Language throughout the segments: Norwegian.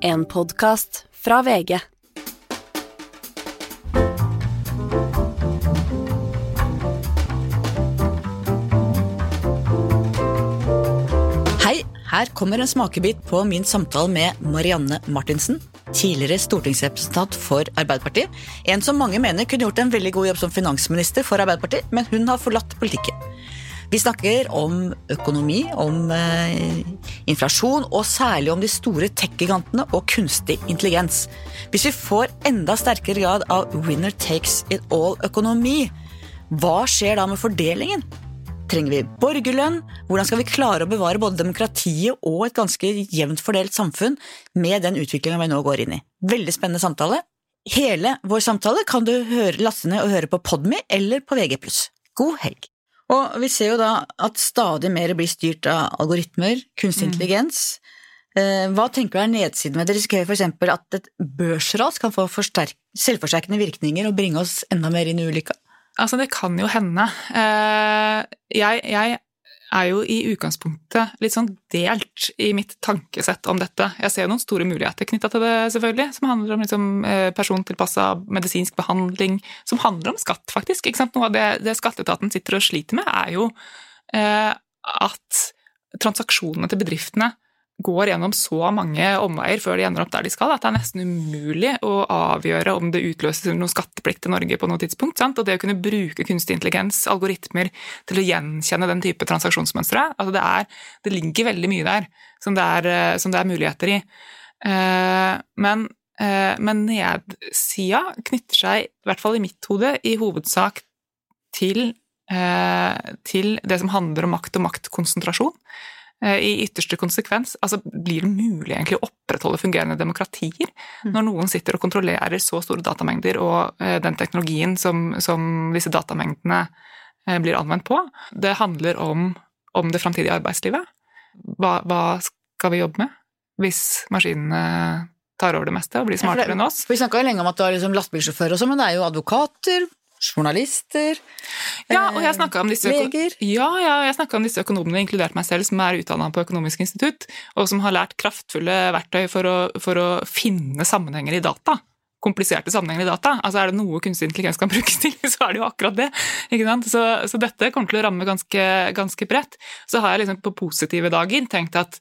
En podkast fra VG. Hei, her kommer en smakebit på min samtale med Marianne Martinsen. Tidligere stortingsrepresentant for Arbeiderpartiet. En som mange mener kunne gjort en veldig god jobb som finansminister for Arbeiderpartiet, men hun har forlatt politikken. Vi snakker om økonomi, om eh, inflasjon og særlig om de store tech-gigantene og kunstig intelligens. Hvis vi får enda sterkere grad av winner takes it all-økonomi, hva skjer da med fordelingen? Trenger vi borgerlønn? Hvordan skal vi klare å bevare både demokratiet og et ganske jevnt fordelt samfunn med den utviklinga vi nå går inn i? Veldig spennende samtale. Hele vår samtale kan du høre, laste ned og høre på Podme eller på VG+. God helg! Og vi ser jo da at stadig mer blir styrt av algoritmer, kunstig intelligens. Mm. Hva tenker du er nedsiden med det? Risikerer eksempel at et børsras kan få selvforsterkende virkninger og bringe oss enda mer inn i ulykka? Altså, det kan jo hende. Eh, Jeg, jeg er jo i utgangspunktet litt sånn delt i mitt tankesett om dette. Jeg ser jo noen store muligheter knytta til det, selvfølgelig, som handler om liksom, eh, persontilpassa medisinsk behandling, som handler om skatt, faktisk. Noe av det, det skatteetaten sitter og sliter med, er jo eh, at transaksjonene til bedriftene går gjennom så mange omveier før de ender opp der de skal, at det er nesten umulig å avgjøre om det utløses noen skatteplikt til Norge på noe tidspunkt. Sant? Og det å kunne bruke kunstig intelligens, algoritmer, til å gjenkjenne den type transaksjonsmønstre, altså det, det ligger veldig mye der som det er, som det er muligheter i. Eh, Men, eh, men nedsida knytter seg, i hvert fall i mitt hode, i hovedsak til, eh, til det som handler om makt og maktkonsentrasjon i ytterste konsekvens altså blir det mulig egentlig å opprettholde fungerende demokratier når noen sitter og kontrollerer så store datamengder og den teknologien som, som disse datamengdene blir anvendt på. Det handler om, om det framtidige arbeidslivet. Hva, hva skal vi jobbe med hvis maskinene tar over det meste og blir smartere enn oss? Vi snakka jo lenge om at du har liksom lastebilsjåfører og sånn, men det er jo advokater, journalister Ja, og jeg snakka om disse, leger. ja, ja, jeg snakket om disse økonomene, inkludert meg selv, som er utdanna på Økonomisk institutt, og som har lært kraftfulle verktøy for å, for å finne sammenhenger i data. Kompliserte sammenhenger i data. Altså Er det noe kunstig intelligens kan brukes til, så er det jo akkurat det. ikke sant? Så, så dette kommer til å ramme ganske, ganske bredt. Så har jeg liksom på positive dager tenkt at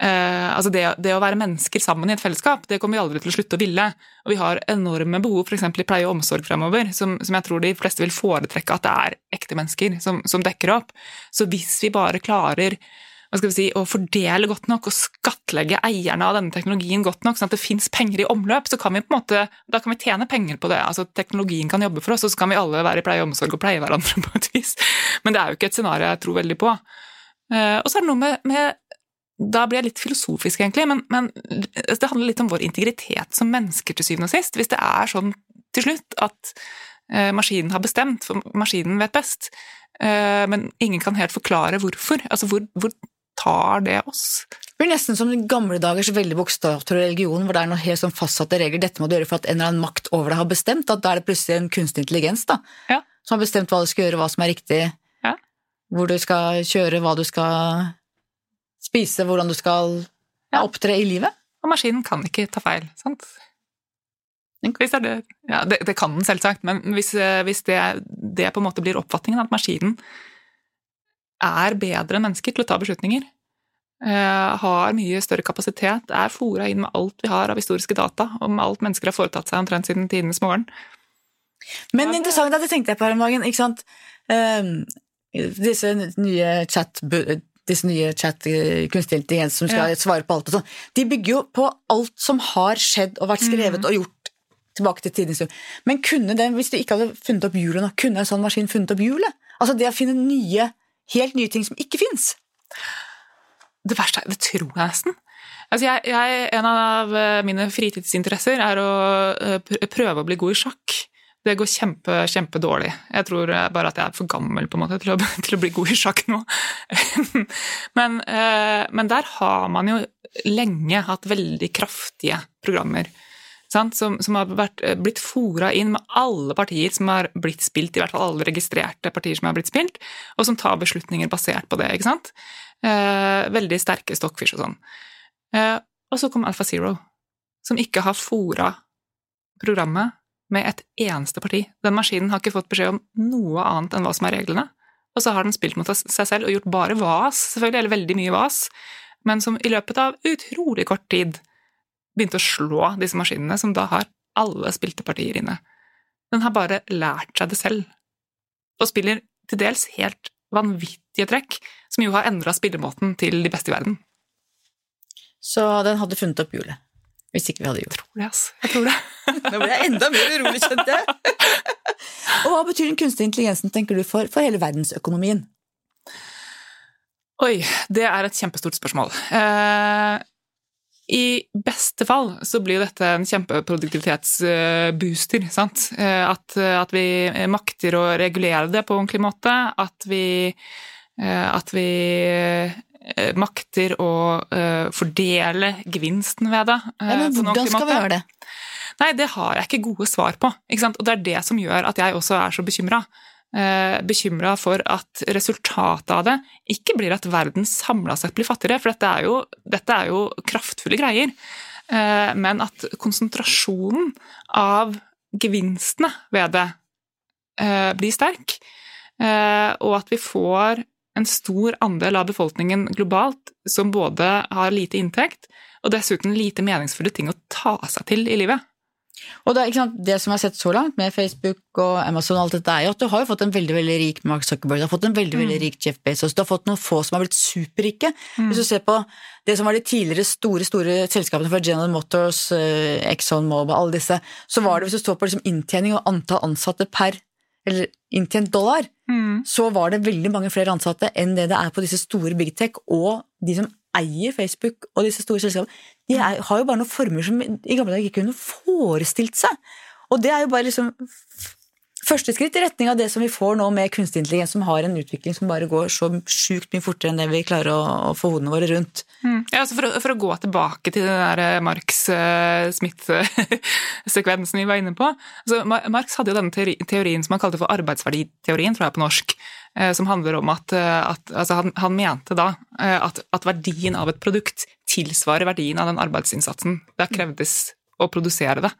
Eh, altså det, det, å være mennesker sammen i et fellesskap, det kommer vi aldri til å slutte å ville. Og vi har enorme behov f.eks. i pleie og omsorg fremover, som, som, jeg tror de fleste vil foretrekke at det er ekte mennesker som, som dekker opp. Så hvis vi bare klarer vi si, å fordele godt nok og skattlegge eierne av denne teknologien godt nok, sånn at det fins penger i omløp, så kan vi på en måte, da kan vi tjene penger på det. Altså Teknologien kan jobbe for oss, og så kan vi alle være i pleie og omsorg og pleie hverandre på et vis. Men det er jo ikke et scenario jeg tror veldig på. Eh, og så er det noe med, med da blir jeg litt filosofisk, egentlig, men, men, det handler litt om vår integritet som mennesker til syvende og sist. Hvis det er sånn til slutt at eh, maskinen har bestemt, for maskinen vet best, eh, men ingen kan helt forklare hvorfor, altså hvor, hvor tar det oss? Det blir nesten som den gamle dagers veldig bokstavtro religion, hvor det er noen helt sånn fastsatte regler. Dette må du gjøre for at en eller annen makt over deg har bestemt. at Da er det plutselig en kunstig intelligens da, ja. som har bestemt hva du skal gjøre, hva som er riktig, ja. hvor du skal kjøre, hva du skal spise, hvordan du skal ja, opptre i livet. Og maskinen kan ikke ta feil, sant? Det, det, ja, det, det kan den selvsagt, men hvis, hvis det, det, på en måte blir oppfatningen at maskinen er bedre enn mennesker til å ta beslutninger, eh, har mye større kapasitet, er fora inn med alt vi har av historiske data om alt mennesker har foretatt seg omtrent siden tidenes morgen Men interessant, det tenkte jeg på her om dagen, ikke sant. Um, disse nye chat disse nye chat kunstig intelligens som skal ja. svare på alt og sånn, de bygger jo på alt som har skjedd og vært skrevet mm. og gjort tilbake til tidens stund. Men kunne den, hvis de ikke hadde funnet opp hjulet nå, kunne en sånn maskin funnet opp hjulet? Altså det å finne nye, helt nye ting som ikke fins? Det verste er Det tror jeg nesten. Altså jeg, jeg, en av mine fritidsinteresser er å prøve å bli god i sjakk. Det går kjempe, kjempedårlig. Jeg tror bare at jeg er for gammel på en måte til å, til å bli god i sjakk nå. men, eh, men, der har man jo lenge hatt veldig kraftige programmer. Som, som, har vært, blitt fora inn med alle partier som har blitt spilt, i hvert fall alle registrerte partier som har blitt spilt, og som tar beslutninger basert på det. ikke sant? Eh, veldig sterke stockfish og sånn. Eh, og så kom Alfa Zero som ikke har fora programmet med et eneste parti. Den maskinen har ikke fått beskjed om noe annet enn hva som er reglene. Og så har den spilt mot seg selv og gjort bare vas, selvfølgelig, eller veldig mye vas, men som i løpet av utrolig kort tid begynte å slå disse maskinene, som da har alle spilte partier inne. Den har bare lært seg det selv, og spiller til dels helt vanvittige trekk, som jo har endra spillemåten til de beste i verden. Så den hadde funnet opp hjulet. Hvis ikke vi hadde gjort det. Jeg tror det. Nå ble jeg enda mer urolig, kjente jeg. Og hva betyr den kunstige intelligensen, tenker du, for, for hele verdensøkonomien? Oi, det er et kjempestort spørsmål. Eh, I beste fall så blir dette en kjempeproduktivitetsbooster. sant? Eh, at, at, vi makter å regulere det på en ordentlig måte. At vi, eh, at vi makter å uh, fordele gevinsten ved det. Ja, men hvordan skal vi gjøre det? Nei, det har jeg ikke gode svar på. Og det er det som gjør at jeg også er så bekymra. Bekymra for at resultatet av det ikke blir at verden samla sett blir fattigere, for dette er jo, dette er jo kraftfulle greier. Men at konsentrasjonen av gevinstene ved det blir sterk, og at vi får en stor andel av befolkningen globalt som både har lite inntekt og dessuten lite meningsfulle ting å ta seg til i livet. Og det, sant, det som jeg har sett så langt med Facebook og Amazon, og alt dette er jo at du har jo fått en veldig veldig rik Mark Zuckerberg, du har fått en veldig mm. veldig rik Jeff Bezos, du har fått noen få som har blitt superrike. Mm. Hvis du ser på det som var de tidligere store store selskapene fra General Motors, eh, Exxon Mobil, alle disse, så var det hvis du står på liksom inntjening og antall ansatte per eller inntjent dollar, mm. så var det veldig mange flere ansatte enn det det er på disse store big tech, og de som eier Facebook og disse store selskapene, de er, har jo bare noen former som i gamle dager ikke kunne forestilt seg. Og det er jo bare liksom første skritt i retning av det som vi får nå med kunstig intelligens, som har en utvikling som bare går så sjukt mye fortere enn det vi klarer å, å få hodene våre rundt. Mm. Ja, altså for, å, for, å, gå tilbake til den der eh, Marx-Smith-sekvensen vi var inne på. Altså, Marx hadde jo denne teorien som han kalte for arbeidsverditeorien, tror jeg på norsk. Eh, som handler om at, eh, at altså han, han, mente da at, at verdien av et produkt tilsvarer verdien av den arbeidsinnsatsen det krevdes å produsere det.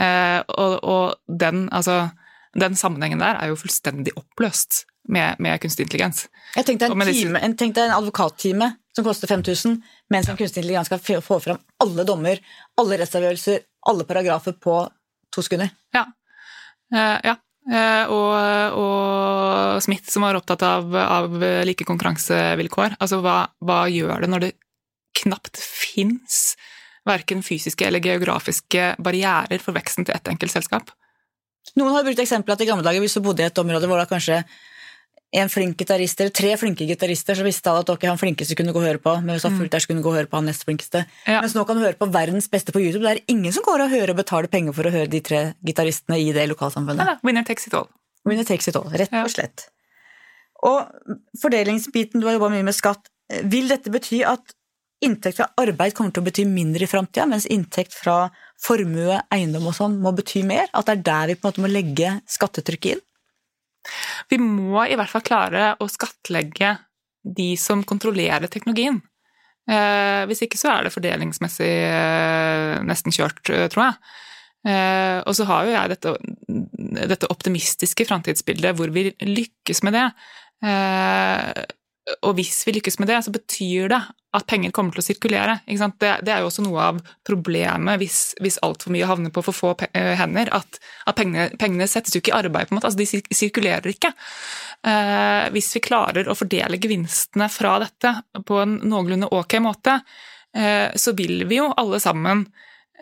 Og, og den, altså den sammenhengen der er jo fullstendig oppløst med, med kunstig intelligens. Jeg tenkte en, time, en, tenkte en advokattime som koster 5000, mens en kunstig intelligens skal få fram alle dommer, alle rettsavgjørelser, alle paragrafer på to sekunder. Ja. Uh, ja. Uh, og, og, Smith, som var opptatt av, av like konkurransevilkår. Altså, hva, hva, gjør det når det knapt fins verken fysiske eller geografiske barrierer for veksten til ett enkelt selskap? Noen har brukt eksempelet at i gamle dager hvis du bodde i et område hvor det kanskje en flink gitarist eller tre flinke gitarister, så visste alle at ok, han flinkeste kunne gå og høre på, men hvis han fulgte der, så kunne du gå og høre på han nest flinkeste. Ja. Mens nå kan du høre på verdens beste på YouTube. Det er ingen som går og hører og betaler penger for å høre de tre gitaristene i det lokalsamfunnet. Ja, winner takes it all. Winner takes it all, rett og slett. Og fordelingsbiten, du har jobba mye med skatt. Vil dette bety at inntekt fra arbeid kommer til å bety mindre i framtida, mens inntekt fra formue, eiendom og sånn må bety mer? At det er der vi på en måte må legge skattetrykket inn? Vi må i hvert fall klare å skattlegge de som kontrollerer teknologien. Eh, hvis ikke så er det fordelingsmessig eh, nesten kjørt, eh, tror jeg. Og så har jo jeg dette, dette optimistiske framtidsbildet hvor vi lykkes med det. Og hvis vi lykkes med det, så betyr det at penger kommer til å sirkulere. Det, det, er jo også noe av problemet hvis, hvis altfor mye havner på for få eh, hender. At, at pengene, pengene, settes jo ikke i arbeid, på en måte. Altså, de sirkulerer ikke. Eh, hvis vi klarer å fordele gevinstene fra dette på en noenlunde ok måte, eh, så vil vi jo alle sammen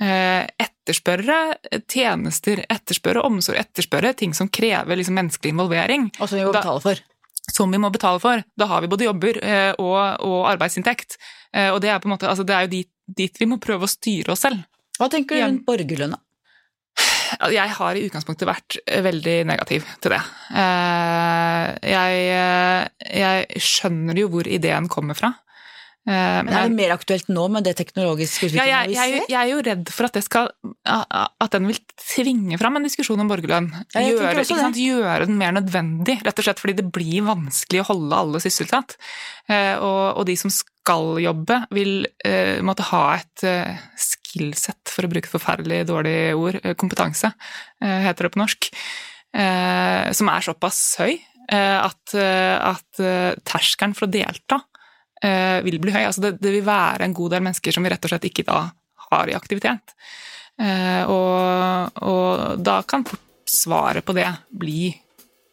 eh, etterspørre tjenester, etterspørre omsorg, etterspørre ting som krever liksom menneskelig involvering. Og som vi må betale for som vi må betale for. Da har vi både jobber eh, og, og arbeidsinntekt. Eh, og det er, på en måte, altså det er jo dit, dit, vi må prøve å styre oss selv. Hva tenker du rundt borgerlønna? Jeg har i utgangspunktet vært veldig negativ til det. Eh, jeg, jeg skjønner jo hvor ideen kommer fra. Eh, men er det mer aktuelt nå med det teknologiske utviklingen ja, jeg, jeg, jeg, er jo redd for at, skal, at, den vil tvinge fram en diskusjon om borgerlønn. Ja, gjøre, gjøre, den mer nødvendig, rett og slett fordi det blir vanskelig å holde alle sysselsatt. Eh, og, og de som skal jobbe, vil uh, måtte ha et uh, skillset for å bruke forferdelig dårlig ord, kompetanse, heter det på norsk, som er såpass høy at, at terskelen for å delta vil bli høy. Altså det, det vil være en god del mennesker som vi rett og slett ikke da har i aktivitet. Og, og da kan fort svaret på det bli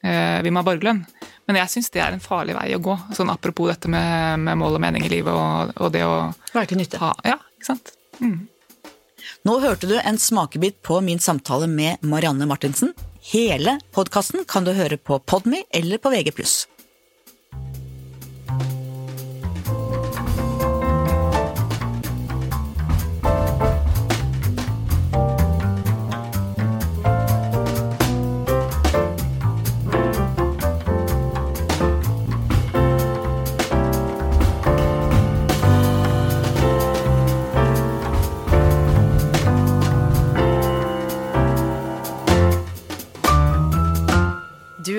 vi må ha borgerlønn. Men jeg syns det er en farlig vei å gå. Sånn Apropos dette med, med mål og mening i livet og, og det å Være til nytte. Ha, ja, ikke sant. Mm. Nå hørte du en smakebit på min samtale med Marianne Martinsen. Hele podkasten kan du høre på Podme eller på VG+.